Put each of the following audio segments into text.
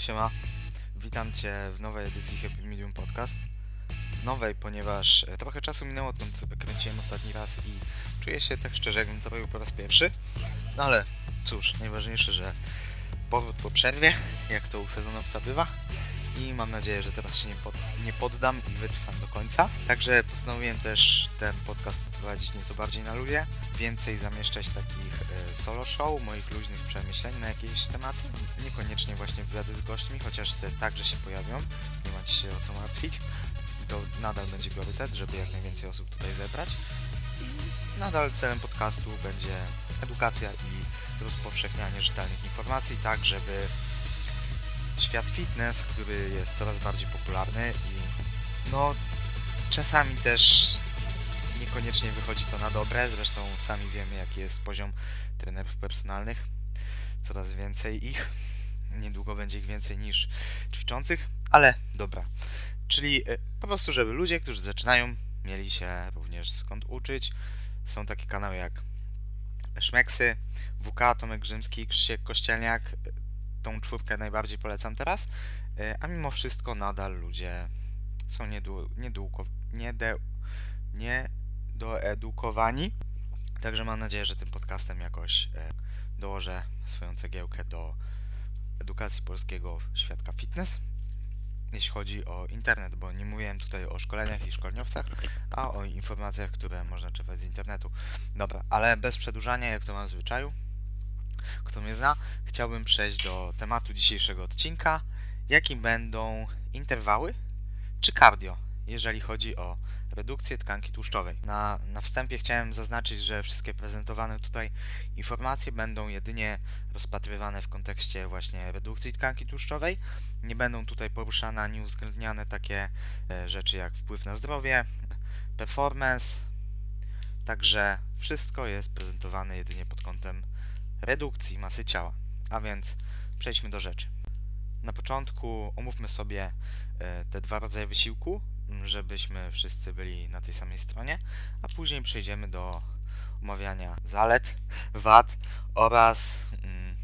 Siema, witam Cię w nowej edycji Happy Medium Podcast. W nowej, ponieważ e, trochę czasu minęło, odkąd kręciłem ostatni raz i czuję się tak szczerze, jakbym to robił po raz pierwszy. No ale cóż, najważniejsze, że powrót po przerwie, jak to u sezonowca bywa. I mam nadzieję, że teraz się nie, pod, nie poddam i wytrwam do końca. Także postanowiłem też ten podcast prowadzić nieco bardziej na ludzie. Więcej zamieszczać takich e, solo show, moich luźnych przemyśleń na jakieś tematy. Niekoniecznie właśnie wywiady z gośćmi, chociaż te także się pojawią. Nie macie się o co martwić. To nadal będzie priorytet, żeby jak najwięcej osób tutaj zebrać. I nadal celem podcastu będzie edukacja i rozpowszechnianie rzetelnych informacji, tak żeby świat fitness, który jest coraz bardziej popularny i no czasami też niekoniecznie wychodzi to na dobre, zresztą sami wiemy jaki jest poziom trenerów personalnych, coraz więcej ich, niedługo będzie ich więcej niż ćwiczących, ale dobra, czyli e, po prostu, żeby ludzie, którzy zaczynają, mieli się również skąd uczyć, są takie kanały jak Szmeksy, WK, Tomek Grzymski, Krzysiek Kościelniak, tą czwórkę najbardziej polecam teraz, e, a mimo wszystko nadal ludzie są niedu, niede, niedoedukowani. Także mam nadzieję, że tym podcastem jakoś dołożę swoją cegiełkę do edukacji polskiego świadka fitness. Jeśli chodzi o internet, bo nie mówiłem tutaj o szkoleniach i szkoleniowcach, a o informacjach, które można czerpać z internetu. Dobra, ale bez przedłużania, jak to mam w zwyczaju, kto mnie zna, chciałbym przejść do tematu dzisiejszego odcinka, jakim będą interwały czy cardio, jeżeli chodzi o redukcję tkanki tłuszczowej. Na, na wstępie chciałem zaznaczyć, że wszystkie prezentowane tutaj informacje będą jedynie rozpatrywane w kontekście właśnie redukcji tkanki tłuszczowej. Nie będą tutaj poruszane ani uwzględniane takie e, rzeczy jak wpływ na zdrowie, performance. Także wszystko jest prezentowane jedynie pod kątem redukcji masy ciała. A więc przejdźmy do rzeczy. Na początku omówmy sobie e, te dwa rodzaje wysiłku, żebyśmy wszyscy byli na tej samej stronie, a później przejdziemy do omawiania zalet, wad oraz mm,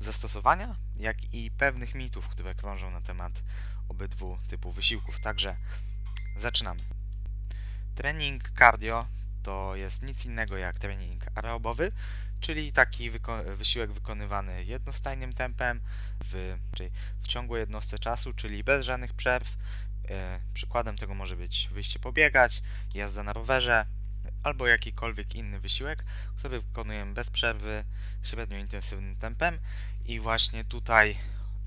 zastosowania, jak i pewnych mitów, które krążą na temat obydwu typów wysiłków. Także zaczynamy. Trening cardio to jest nic innego jak trening aerobowy, czyli taki wyko wysiłek wykonywany jednostajnym tempem w, czyli w ciągłej jednostce czasu, czyli bez żadnych przerw. E, przykładem tego może być wyjście pobiegać, jazda na rowerze albo jakikolwiek inny wysiłek, który wykonujemy bez przerwy, średnio intensywnym tempem. I właśnie tutaj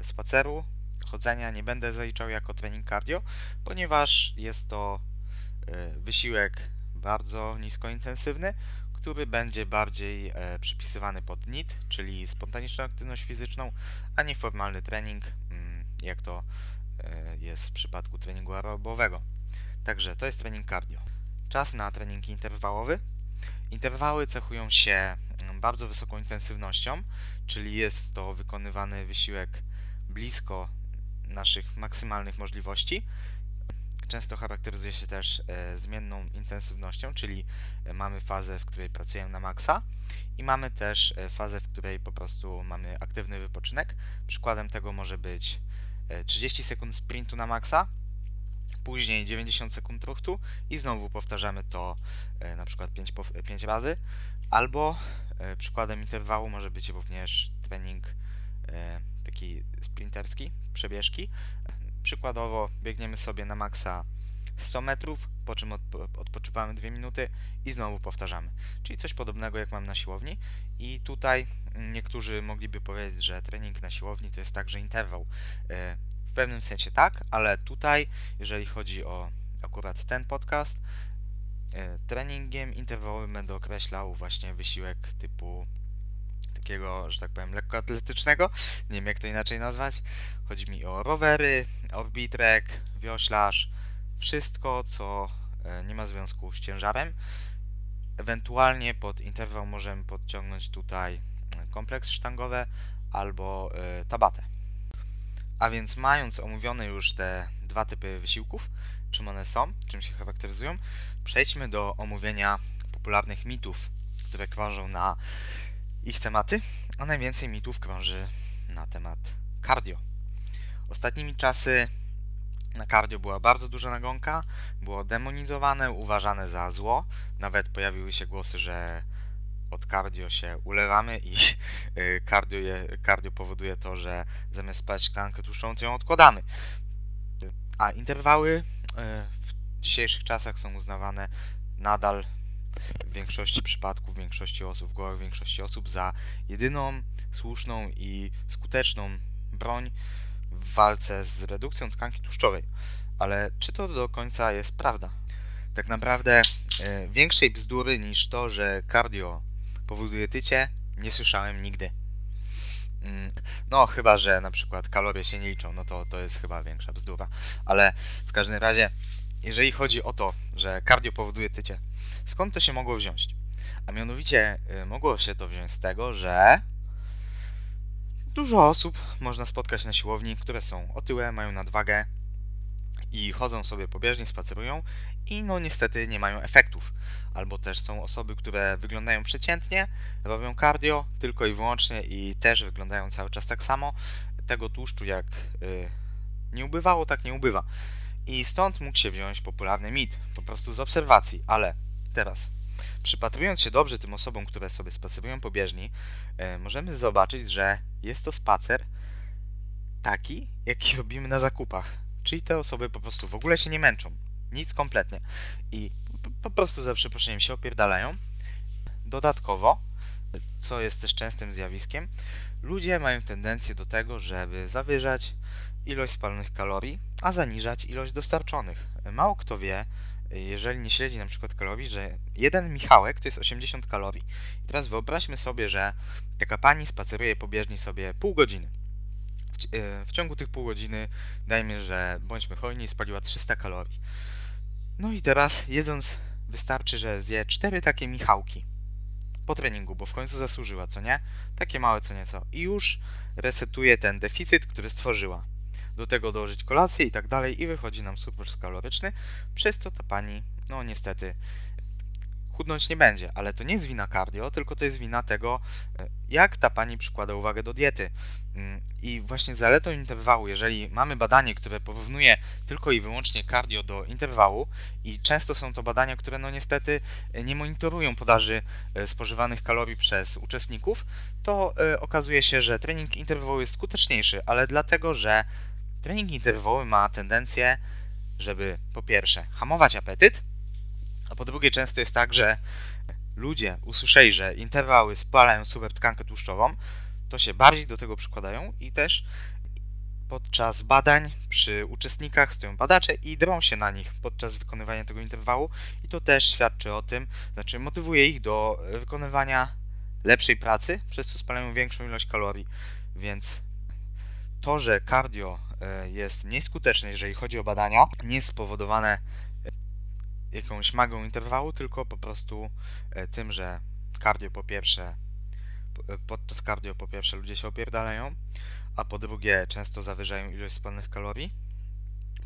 spaceru, chodzenia nie będę zaliczał jako trening cardio, ponieważ jest to e, wysiłek bardzo niskointensywny, który będzie bardziej e, przypisywany pod NIT, czyli spontaniczną aktywność fizyczną, a nie formalny trening, mm, jak to jest w przypadku treningu aerobowego. Także to jest trening cardio. Czas na trening interwałowy. Interwały cechują się mm, bardzo wysoką intensywnością, czyli jest to wykonywany wysiłek blisko naszych maksymalnych możliwości często charakteryzuje się też e, zmienną intensywnością, czyli e, mamy fazę, w której pracujemy na maksa i mamy też e, fazę, w której po prostu mamy aktywny wypoczynek. Przykładem tego może być 30 sekund sprintu na maksa, później 90 sekund truchtu i znowu powtarzamy to na przykład 5, 5 razy, albo przykładem interwału może być również trening taki sprinterski, przebieżki, Przykładowo biegniemy sobie na maksa 100 metrów, po czym odpoczywamy 2 minuty i znowu powtarzamy. Czyli coś podobnego jak mam na siłowni. I tutaj niektórzy mogliby powiedzieć, że trening na siłowni to jest także interwał. E, w pewnym sensie tak, ale tutaj, jeżeli chodzi o akurat ten podcast, e, treningiem interwałowym będę określał właśnie wysiłek typu takiego, że tak powiem, lekkoatletycznego. Nie wiem jak to inaczej nazwać. Chodzi mi o rowery, orbitrek, wioślarz, wszystko co e, nie ma związku z ciężarem. Ewentualnie pod interwał możemy podciągnąć tutaj e, kompleks sztangowe albo e, tabatę. A więc mając omówione już te dwa typy wysiłków, czym one są, czym się charakteryzują, przejdźmy do omówienia popularnych mitów, które krążą na ich tematy, a najwięcej mitów krąży na temat cardio. Ostatnimi czasy na cardio była bardzo duża nagonka, było demonizowane, uważane za zło. Nawet pojawiły się głosy, że od cardio się ulewamy i y, cardio, je, cardio powoduje to, że zamiast spać tkankę tłuszczową, to ją odkładamy. A interwały y, w dzisiejszych czasach są uznawane nadal w większości przypadków, w większości osób, w głowach większości osób za jedyną słuszną i skuteczną broń w walce z redukcją tkanki tłuszczowej. Ale czy to do końca jest prawda? Tak naprawdę y, większej bzdury niż to, że cardio powoduje tycie, nie słyszałem nigdy. Mm, no, chyba, że na przykład kalorie się nie liczą, no to to jest chyba większa bzdura. Ale w każdym razie, jeżeli chodzi o to, że cardio powoduje tycie, skąd to się mogło wziąć? A mianowicie y, mogło się to wziąć z tego, że dużo osób można spotkać na siłowni, które są otyłe, mają nadwagę i chodzą sobie pobieżnie, spacerują i no niestety nie mają efektów. Albo też są osoby, które wyglądają przeciętnie, robią cardio tylko i wyłącznie i też wyglądają cały czas tak samo. Tego tłuszczu jak yy, nie ubywało, tak nie ubywa. I stąd mógł się wziąć popularny mit, po prostu z obserwacji, ale teraz przypatrując się dobrze tym osobom, które sobie spacerują po bieżni, yy, możemy zobaczyć, że jest to spacer taki, jaki robimy na zakupach. Czyli te osoby po prostu w ogóle się nie męczą. Nic kompletnie. I po prostu za przeproszeniem się opierdalają. Dodatkowo, co jest też częstym zjawiskiem, ludzie mają tendencję do tego, żeby zawyżać ilość spalonych kalorii, a zaniżać ilość dostarczonych. Mało kto wie, jeżeli nie śledzi na przykład kalorii, że jeden Michałek to jest 80 kalorii. I teraz wyobraźmy sobie, że taka pani spaceruje pobieżnie sobie pół godziny. W, e, w ciągu tych pół godziny, dajmy, że bądźmy hojni, spaliła 300 kalorii. No i teraz jedząc wystarczy, że zje cztery takie Michałki po treningu, bo w końcu zasłużyła, co nie? Takie małe co nieco. I już resetuje ten deficyt, który stworzyła. Do tego dołożyć kolację i tak dalej i wychodzi nam super kaloryczny, przez co ta pani, no niestety, chudnąć nie będzie, ale to nie jest wina cardio, tylko to jest wina tego, e, jak ta pani przykłada uwagę do diety. Mm, I właśnie zaletą interwału, jeżeli mamy badanie, które porównuje tylko i wyłącznie cardio do interwału i często są to badania, które no niestety e, nie monitorują podaży e, spożywanych kalorii przez uczestników, to okazuje się, że trening interwałowy jest skuteczniejszy, ale dlatego, że trening interwałowy ma tendencję, żeby po pierwsze hamować apetyt, a po drugie, często jest tak, że ludzie usłyszeli, że interwały spalają super tkankę tłuszczową, to się bardziej do tego przykładają i też podczas badań przy uczestnikach stoją badacze i drą się na nich podczas wykonywania tego interwału i to też świadczy o tym, znaczy motywuje ich do wykonywania lepszej pracy, przez co spalają większą ilość kalorii. Więc to, że cardio jest mniej skuteczne, jeżeli chodzi o badania, nie jest spowodowane jakąś magą interwału, tylko po prostu e, tym, że cardio po pierwsze, e, podczas cardio po pierwsze ludzie się opierdalają, a po drugie często zawyżają ilość spalnych kalorii,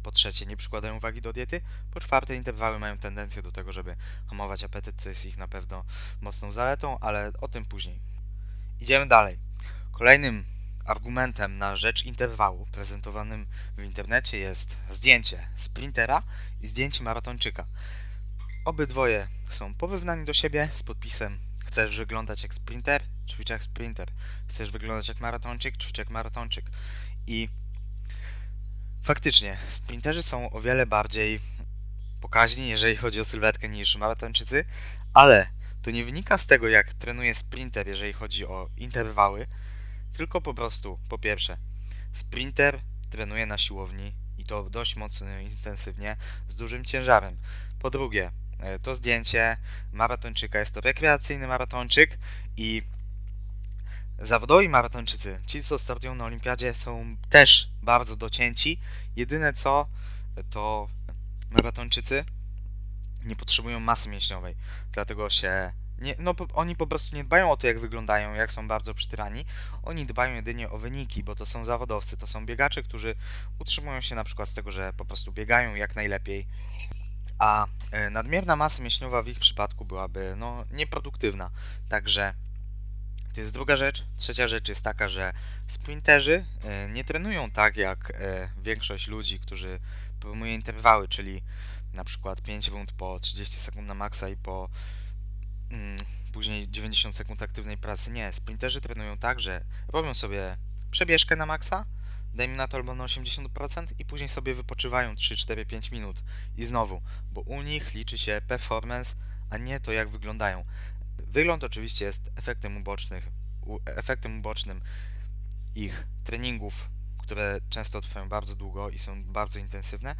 po trzecie nie przykładają uwagi do diety, po czwarte interwały mają tendencję do tego, żeby hamować apetyt, co jest ich na pewno mocną zaletą, ale o tym później. Idziemy dalej. Kolejnym argumentem na rzecz interwału prezentowanym w internecie jest zdjęcie sprintera i zdjęcie maratończyka. Obydwoje są porównani do siebie z podpisem chcesz wyglądać jak sprinter, ćwicz jak sprinter. Chcesz wyglądać jak maratończyk, ćwicz jak maratończyk. I faktycznie, sprinterzy są o wiele bardziej pokaźni, jeżeli chodzi o sylwetkę, niż maratończycy, ale to nie wynika z tego, jak trenuje sprinter, jeżeli chodzi o interwały, tylko po prostu, po pierwsze, sprinter trenuje na siłowni i to dość mocno intensywnie, z dużym ciężarem. Po drugie, e, to zdjęcie maratończyka jest to rekreacyjny maratończyk i zawodowi maratończycy, ci co startują na olimpiadzie są też bardzo docięci. Jedyne co, to maratończycy nie potrzebują masy mięśniowej, dlatego się nie, no oni po prostu nie dbają o to, jak wyglądają, jak są bardzo przytyrani. Oni dbają jedynie o wyniki, bo to są zawodowcy, to są biegacze, którzy utrzymują się na przykład z tego, że po prostu biegają jak najlepiej. A e, nadmierna masa mięśniowa w ich przypadku byłaby no, nieproduktywna. Także To jest druga rzecz. Trzecia rzecz jest taka, że sprinterzy e, nie trenują tak jak e, większość ludzi, którzy promuje interwały, czyli na przykład 5 rund po 30 sekund na maksa i po później 90 sekund aktywnej pracy. Nie, sprinterzy trenują tak, że robią sobie przebieżkę na maksa, dajmy na to albo na 80% i później sobie wypoczywają 3, 4, 5 minut i znowu, bo u nich liczy się performance, a nie to jak wyglądają. Wygląd oczywiście jest efektem ubocznych, efektem ubocznym ich treningów, które często trwają bardzo długo i są bardzo intensywne,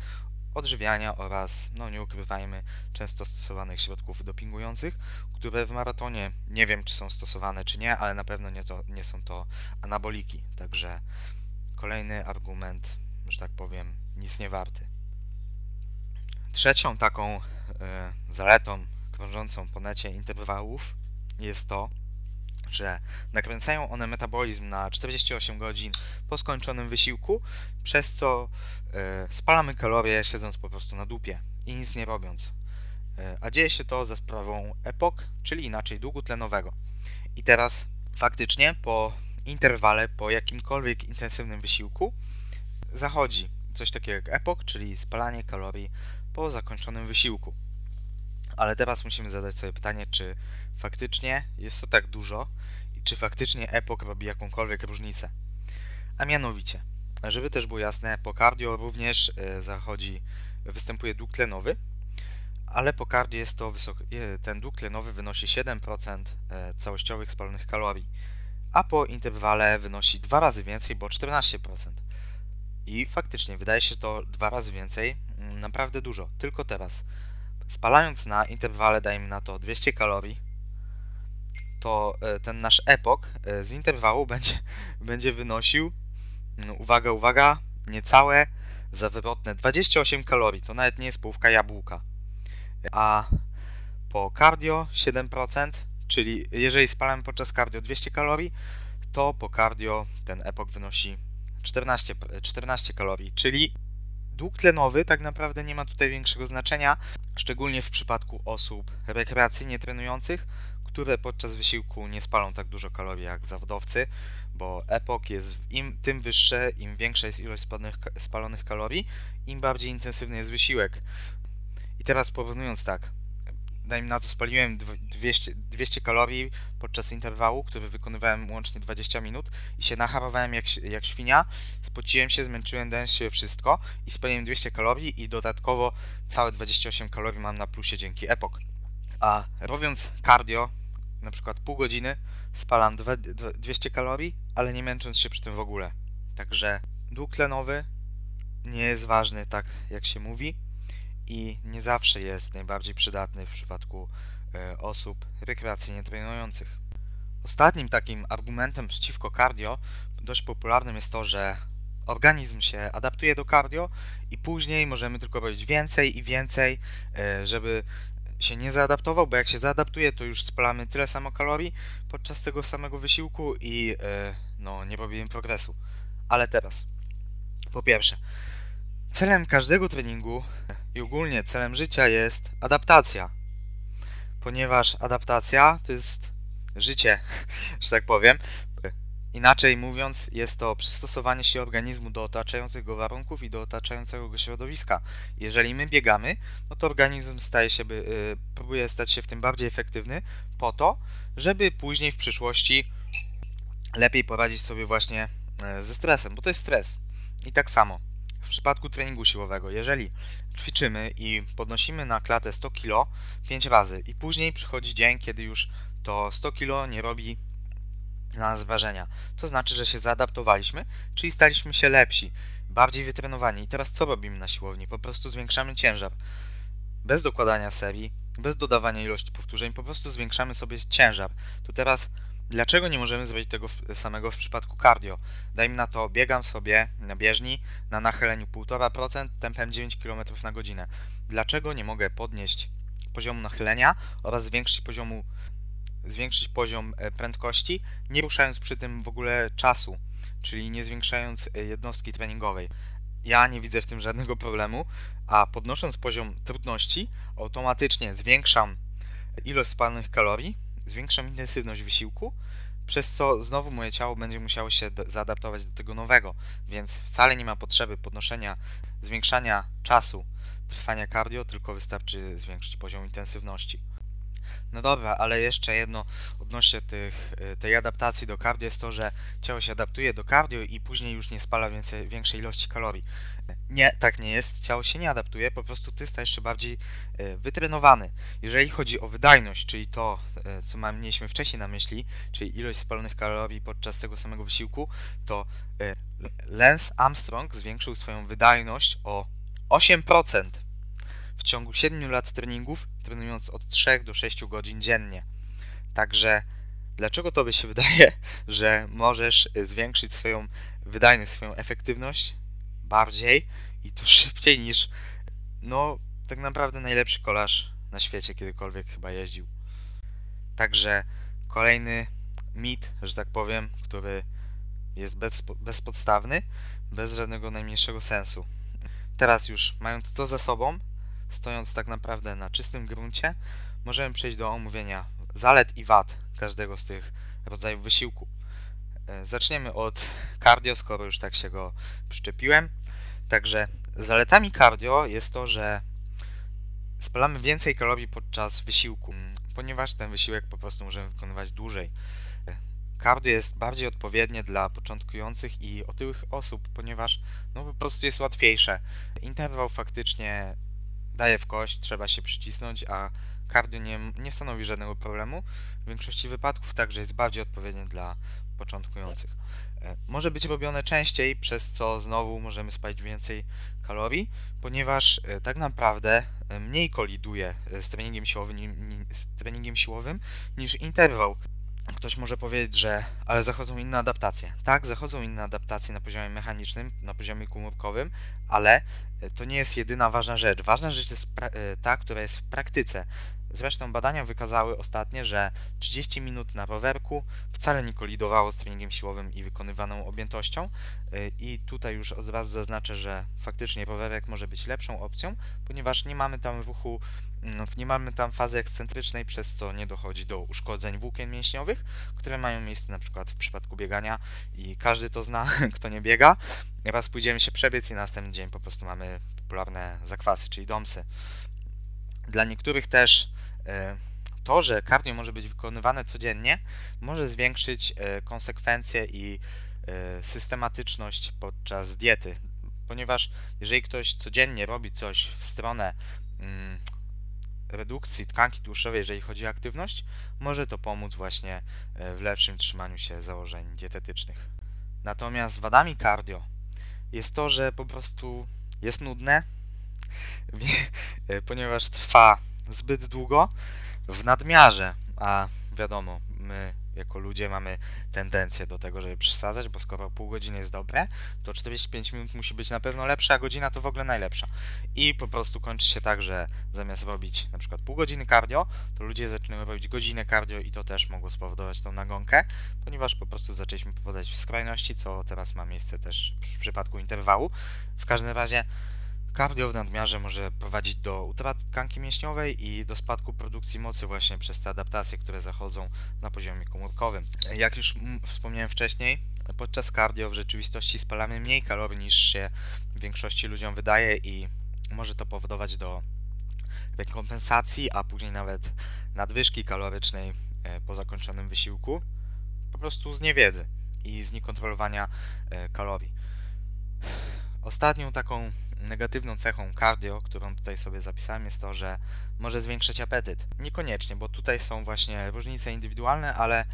odżywiania oraz, no nie ukrywajmy, często stosowanych środków dopingujących, które w maratonie nie wiem, czy są stosowane, czy nie, ale na pewno nie, to, nie są to anaboliki. Także kolejny argument, że tak powiem, nic nie warty. Trzecią taką y, zaletą krążącą po necie interwałów jest to, że nakręcają one metabolizm na 48 godzin po skończonym wysiłku, przez co e, spalamy kalorie siedząc po prostu na dupie i nic nie robiąc. E, a dzieje się to za sprawą epok, czyli inaczej długu tlenowego. I teraz faktycznie po interwale, po jakimkolwiek intensywnym wysiłku zachodzi coś takiego jak epok, czyli spalanie kalorii po zakończonym wysiłku. Ale teraz musimy zadać sobie pytanie, czy faktycznie jest to tak dużo i czy faktycznie epok robi jakąkolwiek różnicę. A mianowicie, żeby też było jasne, po cardio również e, zachodzi, występuje dług tlenowy, ale po cardio jest to wysoki, ten dług tlenowy wynosi 7% e, całościowych spalonych kalorii, a po interwale wynosi dwa razy więcej, bo 14%. I faktycznie wydaje się to dwa razy więcej, mm, naprawdę dużo, tylko teraz. Spalając na interwale, dajmy na to 200 kalorii, to e, ten nasz epok e, z interwału będzie, będzie wynosił, no, uwaga, uwaga, niecałe zawrotne 28 kalorii. To nawet nie jest połówka jabłka. A po cardio 7%, czyli jeżeli spalamy podczas cardio 200 kalorii, to po cardio ten epok wynosi 14, 14 kalorii, czyli dług tlenowy tak naprawdę nie ma tutaj większego znaczenia, szczególnie w przypadku osób rekreacyjnie trenujących, które podczas wysiłku nie spalą tak dużo kalorii jak zawodowcy, bo epok jest im tym wyższe, im większa jest ilość spalonych, spalonych kalorii, im bardziej intensywny jest wysiłek. I teraz porównując tak, dajmy na to spaliłem 200, 200 kalorii podczas interwału, który wykonywałem łącznie 20 minut i się nacharowałem jak, jak świnia, spociłem się, zmęczyłem, dałem się wszystko i spaliłem 200 kalorii i dodatkowo całe 28 kalorii mam na plusie dzięki epok. A robiąc cardio, na przykład pół godziny, spalam 200 kalorii, ale nie męcząc się przy tym w ogóle. Także dług tlenowy nie jest ważny tak jak się mówi i nie zawsze jest najbardziej przydatny w przypadku e, osób rekreacyjnie trenujących. Ostatnim takim argumentem przeciwko cardio dość popularnym jest to, że organizm się adaptuje do cardio i później możemy tylko robić więcej i więcej, e, żeby się nie zaadaptował, bo jak się zaadaptuje, to już spalamy tyle samo kalorii podczas tego samego wysiłku i yy, no, nie robimy progresu. Ale teraz, po pierwsze, celem każdego treningu i ogólnie celem życia jest adaptacja, ponieważ adaptacja to jest życie, że tak powiem. Inaczej mówiąc, jest to przystosowanie się organizmu do otaczających go warunków i do otaczającego go środowiska. Jeżeli my biegamy, no to organizm staje się, by, yy, próbuje stać się w tym bardziej efektywny po to, żeby później w przyszłości lepiej poradzić sobie właśnie yy, ze stresem, bo to jest stres. I tak samo w przypadku treningu siłowego, jeżeli ćwiczymy i podnosimy na klatę 100 kg 5 razy i później przychodzi dzień, kiedy już to 100 kg nie robi na nas wrażenia. To znaczy, że się zaadaptowaliśmy, czyli staliśmy się lepsi, bardziej wytrenowani. I teraz co robimy na siłowni? Po prostu zwiększamy ciężar. Bez dokładania serii, bez dodawania ilości powtórzeń, po prostu zwiększamy sobie ciężar. To teraz Dlaczego nie możemy zrobić tego samego w przypadku cardio? Dajmy na to, biegam sobie na bieżni na nachyleniu 1,5% tempem 9 km na godzinę. Dlaczego nie mogę podnieść poziomu nachylenia oraz zwiększyć poziomu zwiększyć poziom e, prędkości, nie ruszając przy tym w ogóle czasu, czyli nie zwiększając e, jednostki treningowej. Ja nie widzę w tym żadnego problemu, a podnosząc poziom trudności, automatycznie zwiększam ilość spalonych kalorii, zwiększam intensywność wysiłku, przez co znowu moje ciało będzie musiało się zaadaptować do tego nowego, więc wcale nie ma potrzeby podnoszenia, zwiększania czasu trwania cardio, tylko wystarczy zwiększyć poziom intensywności. No dobra, ale jeszcze jedno odnośnie tych, y, tej adaptacji do cardio jest to, że ciało się adaptuje do cardio i później już nie spala więcej, większej ilości kalorii. Nie, tak nie jest. Ciało się nie adaptuje, po prostu ty stajesz się bardziej y, wytrenowany. Jeżeli chodzi o wydajność, czyli to, y, co mieliśmy wcześniej na myśli, czyli ilość spalonych kalorii podczas tego samego wysiłku, to Lance Armstrong zwiększył swoją wydajność o 8% w ciągu 7 lat treningów, trenując od 3 do 6 godzin dziennie. Także dlaczego to by się wydaje, że możesz zwiększyć swoją wydajność, swoją efektywność bardziej i to szybciej niż no tak naprawdę najlepszy kolarz na świecie kiedykolwiek chyba jeździł. Także kolejny mit, że tak powiem, który jest bez, bezpodstawny, bez żadnego najmniejszego sensu. Teraz już mając to za sobą, stojąc tak naprawdę na czystym gruncie, możemy przejść do omówienia zalet i wad każdego z tych rodzajów wysiłku. E, zaczniemy od cardio, skoro już tak się go przyczepiłem. Także zaletami cardio jest to, że spalamy więcej kalorii podczas wysiłku, ponieważ ten wysiłek po prostu możemy wykonywać dłużej. Cardio jest bardziej odpowiednie dla początkujących i otyłych osób, ponieważ no po prostu jest łatwiejsze. Interwał faktycznie daje w kość, trzeba się przycisnąć, a cardio nie, nie stanowi żadnego problemu. W większości wypadków także jest bardziej odpowiednie dla początkujących. E, może być robione częściej, przez co znowu możemy spalić więcej kalorii, ponieważ e, tak naprawdę e, mniej koliduje z treningiem siłowym, z treningiem siłowym niż interwał. Ktoś może powiedzieć, że ale zachodzą inne adaptacje. Tak, zachodzą inne adaptacje na poziomie mechanicznym, na poziomie komórkowym, ale e, to nie jest jedyna ważna rzecz. Ważna rzecz jest e, ta, która jest w praktyce. Zresztą badania wykazały ostatnio, że 30 minut na rowerku wcale nie kolidowało z treningiem siłowym i wykonywaną objętością. E, I tutaj już od razu zaznaczę, że faktycznie rowerek może być lepszą opcją, ponieważ nie mamy tam ruchu no, nie mamy tam fazy ekscentrycznej, przez co nie dochodzi do uszkodzeń włókien mięśniowych, które mają miejsce na przykład w przypadku biegania i każdy to zna, kto nie biega. Raz pójdziemy się przebiec i następny dzień po prostu mamy popularne zakwasy, czyli domsy. Dla niektórych też to, że cardio może być wykonywane codziennie, może zwiększyć e, konsekwencje i e, systematyczność podczas diety, ponieważ jeżeli ktoś codziennie robi coś w stronę mm, redukcji tkanki tłuszczowej, jeżeli chodzi o aktywność, może to pomóc właśnie e, w lepszym trzymaniu się założeń dietetycznych. Natomiast wadami cardio jest to, że po prostu jest nudne, e, ponieważ trwa zbyt długo w nadmiarze, a wiadomo, my jako ludzie mamy tendencję do tego, żeby przesadzać, bo skoro pół godziny jest dobre, to 45 minut musi być na pewno lepsze, a godzina to w ogóle najlepsza. I po prostu kończy się tak, że zamiast robić na przykład pół godziny cardio, to ludzie zaczynają robić godzinę cardio i to też mogło spowodować tą nagonkę, ponieważ po prostu zaczęliśmy popadać w skrajności, co teraz ma miejsce też w przypadku interwału. W każdym razie Cardio w nadmiarze może prowadzić do utraty tkanki mięśniowej i do spadku produkcji mocy właśnie przez te adaptacje, które zachodzą na poziomie komórkowym. Jak już wspomniałem wcześniej, podczas cardio w rzeczywistości spalamy mniej kalorii niż się większości ludziom wydaje i może to powodować do rekompensacji, a później nawet nadwyżki kalorycznej e, po zakończonym wysiłku, po prostu z niewiedzy i z niekontrolowania e, kalorii. Ostatnią taką negatywną cechą cardio, którą tutaj sobie zapisałem, jest to, że może zwiększać apetyt. Niekoniecznie, bo tutaj są właśnie różnice indywidualne, ale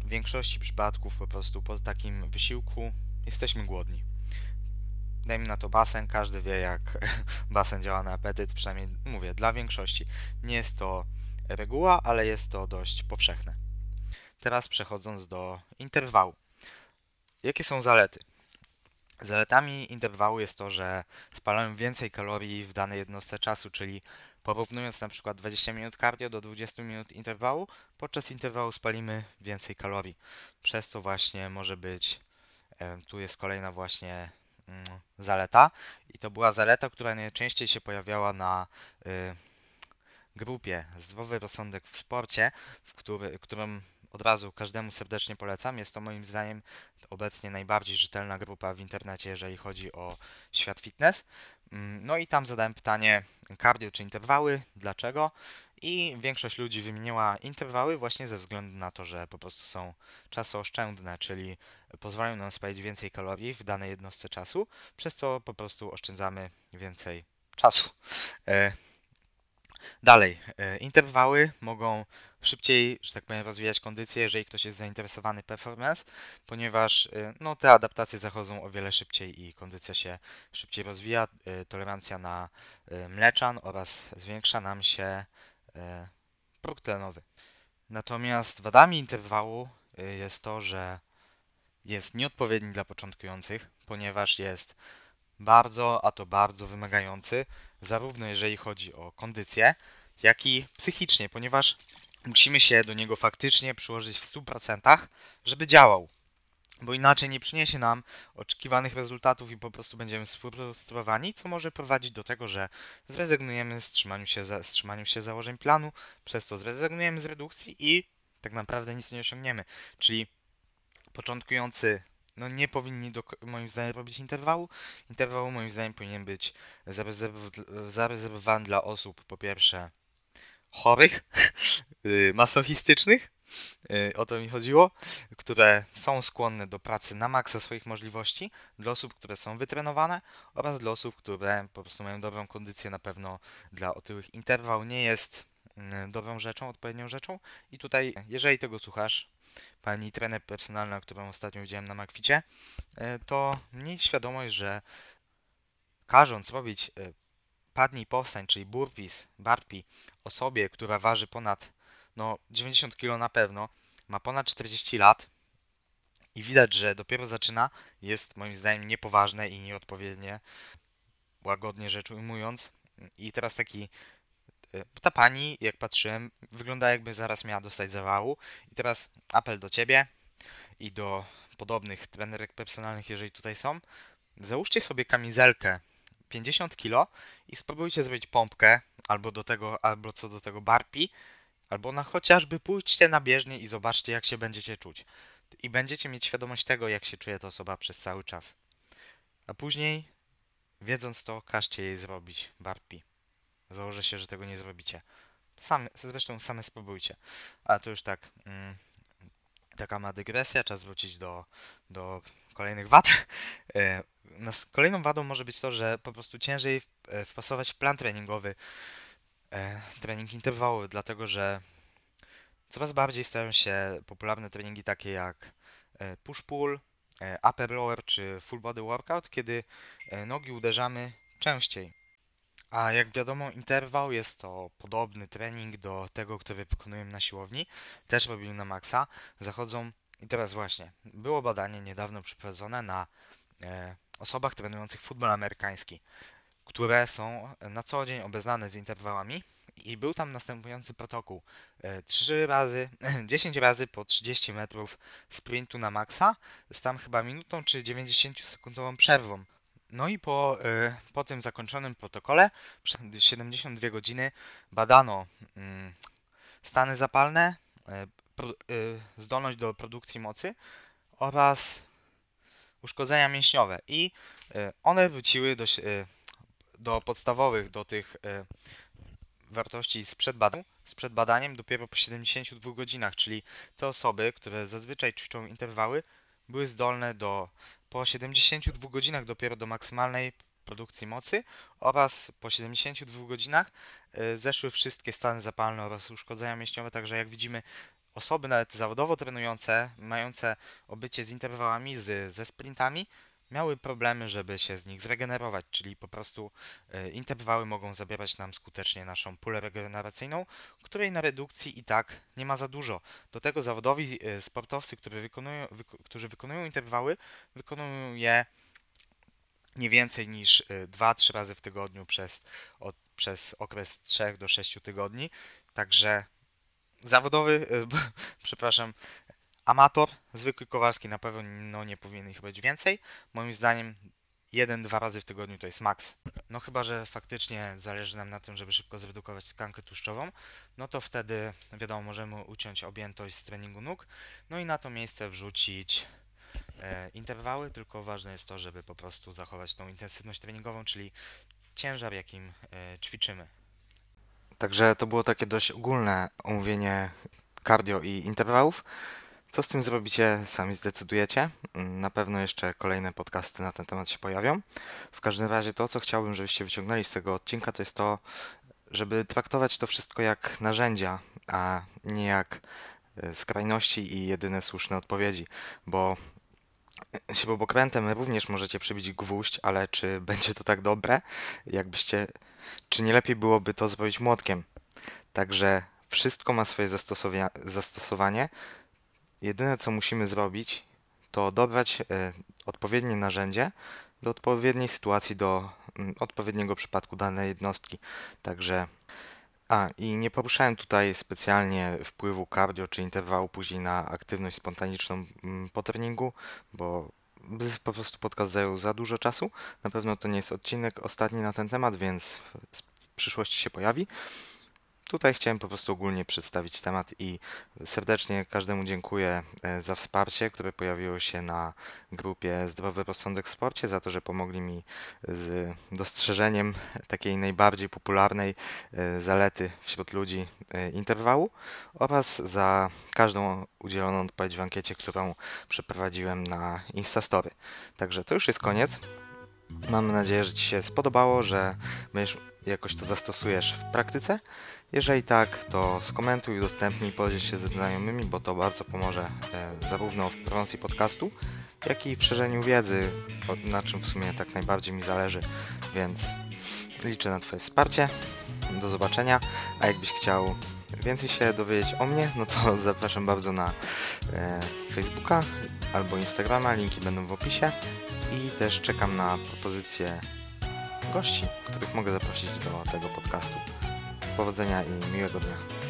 w większości przypadków po prostu po takim wysiłku jesteśmy głodni. Dajmy na to basen, każdy wie jak basen działa na apetyt, przynajmniej mówię, dla większości. Nie jest to reguła, ale jest to dość powszechne. Teraz przechodząc do interwału. Jakie są zalety? Zaletami interwału jest to, że spalamy więcej kalorii w danej jednostce czasu, czyli porównując na przykład 20 minut cardio do 20 minut interwału, podczas interwału spalimy więcej kalorii. Przez to właśnie może być, tu jest kolejna właśnie mm, zaleta i to była zaleta, która najczęściej się pojawiała na y, grupie Zdrowy Rozsądek w Sporcie, w który, od razu każdemu serdecznie polecam. Jest to moim zdaniem obecnie najbardziej rzetelna grupa w internecie, jeżeli chodzi o świat fitness. Mm, no i tam zadałem pytanie cardio czy interwały, dlaczego? I większość ludzi wymieniła interwały właśnie ze względu na to, że po prostu są czasooszczędne, czyli pozwalają nam spalić więcej kalorii w danej jednostce czasu, przez co po prostu oszczędzamy więcej czasu. E, dalej, e, interwały mogą szybciej, że tak powiem, rozwijać kondycję, jeżeli ktoś jest zainteresowany performance, ponieważ y, no, te adaptacje zachodzą o wiele szybciej i kondycja się szybciej rozwija, y, tolerancja na mleczan oraz zwiększa nam się próg tlenowy. Natomiast wadami interwału jest to, że jest nieodpowiedni dla początkujących, ponieważ jest bardzo, a to bardzo wymagający, zarówno jeżeli chodzi o kondycję, jak i psychicznie, ponieważ musimy się do niego faktycznie przyłożyć w 100%, żeby działał. Bo inaczej nie przyniesie nam oczekiwanych rezultatów i po prostu będziemy sfrustrowani, co może prowadzić do tego, że zrezygnujemy z trzymaniu się, za, z trzymaniu się założeń planu, przez to zrezygnujemy z redukcji i tak naprawdę nic nie osiągniemy. Czyli początkujący no nie powinni do, moim zdaniem robić interwału. Interwał moim zdaniem powinien być zarezerwowany dla osób po pierwsze chorych, y, masochistycznych, y, o to mi chodziło, które są skłonne do pracy na maksa swoich możliwości, dla osób, które są wytrenowane oraz dla osób, które po prostu mają dobrą kondycję, na pewno dla otyłych interwał nie jest mm, dobrą rzeczą, odpowiednią rzeczą i tutaj, jeżeli tego słuchasz, pani trener personalna, którą ostatnio widziałem na Makwicie, y, to miej świadomość, że każąc robić padnij powstań, czyli burpees, burpee, osobie, która waży ponad no, 90 kg na pewno, ma ponad 40 lat i widać, że dopiero zaczyna, jest moim zdaniem niepoważne i nieodpowiednie, łagodnie rzecz ujmując. I teraz taki e, ta pani, jak patrzyłem, wygląda jakby zaraz miała dostać zawału. I teraz apel do ciebie i do podobnych trenerek personalnych, jeżeli tutaj są. Załóżcie sobie kamizelkę 50 kg i spróbujcie zrobić pompkę albo do tego, albo co do tego barpi, albo na chociażby pójdźcie na bieżnię i zobaczcie jak się będziecie czuć. I będziecie mieć świadomość tego, jak się czuje ta osoba przez cały czas. A później, wiedząc to, każcie jej zrobić barpi. Założę się, że tego nie zrobicie. Same, zresztą same spróbujcie. A to już tak, mm, taka ma dygresja, czas wrócić do, do kolejnych wad. E, kolejną wadą może być to, że po prostu ciężej e, wpasować w plan treningowy e, trening interwałowy, dlatego że coraz bardziej stają się popularne treningi takie jak push-pull, upper lower czy full body workout, kiedy nogi uderzamy częściej. A jak wiadomo, interwał jest to podobny trening do tego, który wykonujemy na siłowni. Też robimy na maksa. Zachodzą i teraz właśnie, było badanie niedawno przeprowadzone na e, osobach trenujących futbol amerykański, które są na co dzień obeznane z interwałami i był tam następujący protokół. E, 3 razy, 10 razy po 30 metrów sprintu na maksa z tam chyba minutą czy 90 sekundową przerwą. No i po, e, po tym zakończonym protokole przez 72 godziny badano mm, stany zapalne, e, Y, zdolność do produkcji mocy oraz uszkodzenia mięśniowe. I y, one wróciły do, y, do podstawowych, do tych wartości sprzed, badań, sprzed badaniem dopiero po 72 godzinach, czyli te osoby, które zazwyczaj ćwiczą interwały, były zdolne do po 72 godzinach dopiero do maksymalnej produkcji mocy oraz po 72 godzinach zeszły wszystkie stany zapalne oraz uszkodzenia mięśniowe, także jak widzimy osoby nawet zawodowo trenujące, mające obycie z interwałami, z, ze sprintami, miały problemy, żeby się z nich zregenerować, czyli po prostu y, interwały mogą zabierać nam skutecznie naszą pulę regeneracyjną, której na redukcji i tak nie ma za dużo. Do tego zawodowi y, sportowcy, którzy wykonują, którzy wykonują interwały, wykonują je nie więcej niż 2-3 y, razy w tygodniu przez, od, przez okres 3 do 6 tygodni. Także zawodowy, e, przepraszam, amator, zwykły Kowalski na pewno no, nie powinien ich być więcej. Moim zdaniem jeden, dwa razy w tygodniu to jest maks. No chyba, że faktycznie zależy nam na tym, żeby szybko zredukować tkankę tłuszczową, no to wtedy wiadomo, możemy uciąć objętość z treningu nóg, no i na to miejsce wrzucić e, interwały, tylko ważne jest to, żeby po prostu zachować tą intensywność treningową, czyli ciężar, jakim e, ćwiczymy. Także to było takie dość ogólne omówienie cardio i interwałów. Co z tym zrobicie, sami zdecydujecie. Mm, Na pewno jeszcze kolejne podcasty na ten temat się pojawią. W każdym razie to, co chciałbym, żebyście wyciągnęli z tego odcinka, to jest to, żeby traktować to wszystko jak narzędzia, a nie jak e, skrajności i jedyne słuszne odpowiedzi, bo śrubokrętem również możecie przybić gwóźdź, ale czy będzie to tak dobre, jakbyście, czy nie lepiej byłoby to zrobić młotkiem? Także wszystko ma swoje zastosowanie. Jedyne co musimy zrobić, to dobrać e, odpowiednie narzędzie do odpowiedniej sytuacji, do mm, odpowiedniego przypadku danej jednostki. Także a, i nie poruszałem tutaj specjalnie wpływu cardio czy interwału później na aktywność spontaniczną mm, po treningu, bo po prostu podcast zajął za dużo czasu. Na pewno to nie jest odcinek ostatni na ten temat, więc w przyszłości się pojawi. Tutaj chciałem po prostu ogólnie przedstawić temat i serdecznie każdemu dziękuję e, za wsparcie, które pojawiło się na grupie Zdrowy Rozsądek w Sporcie, za to, że pomogli mi z dostrzeżeniem takiej najbardziej popularnej e, zalety wśród ludzi e, interwału oraz za każdą udzieloną odpowiedź w ankiecie, którą przeprowadziłem na Instastory. Także to już jest koniec. Mam nadzieję, że Ci się spodobało, że będziesz jakoś to zastosujesz w praktyce. Jeżeli tak, to skomentuj, udostępnij, podziel się ze znajomymi, bo to bardzo pomoże e, zarówno w promocji podcastu, jak i w szerzeniu wiedzy, na czym w sumie tak najbardziej mi zależy, więc liczę na Twoje wsparcie. Do zobaczenia, a jakbyś chciał więcej się dowiedzieć o mnie, no to zapraszam bardzo na e, Facebooka albo Instagrama, linki będą w opisie i też czekam na propozycje gości, których mogę zaprosić do tego podcastu. Powodzenia i miłego dnia.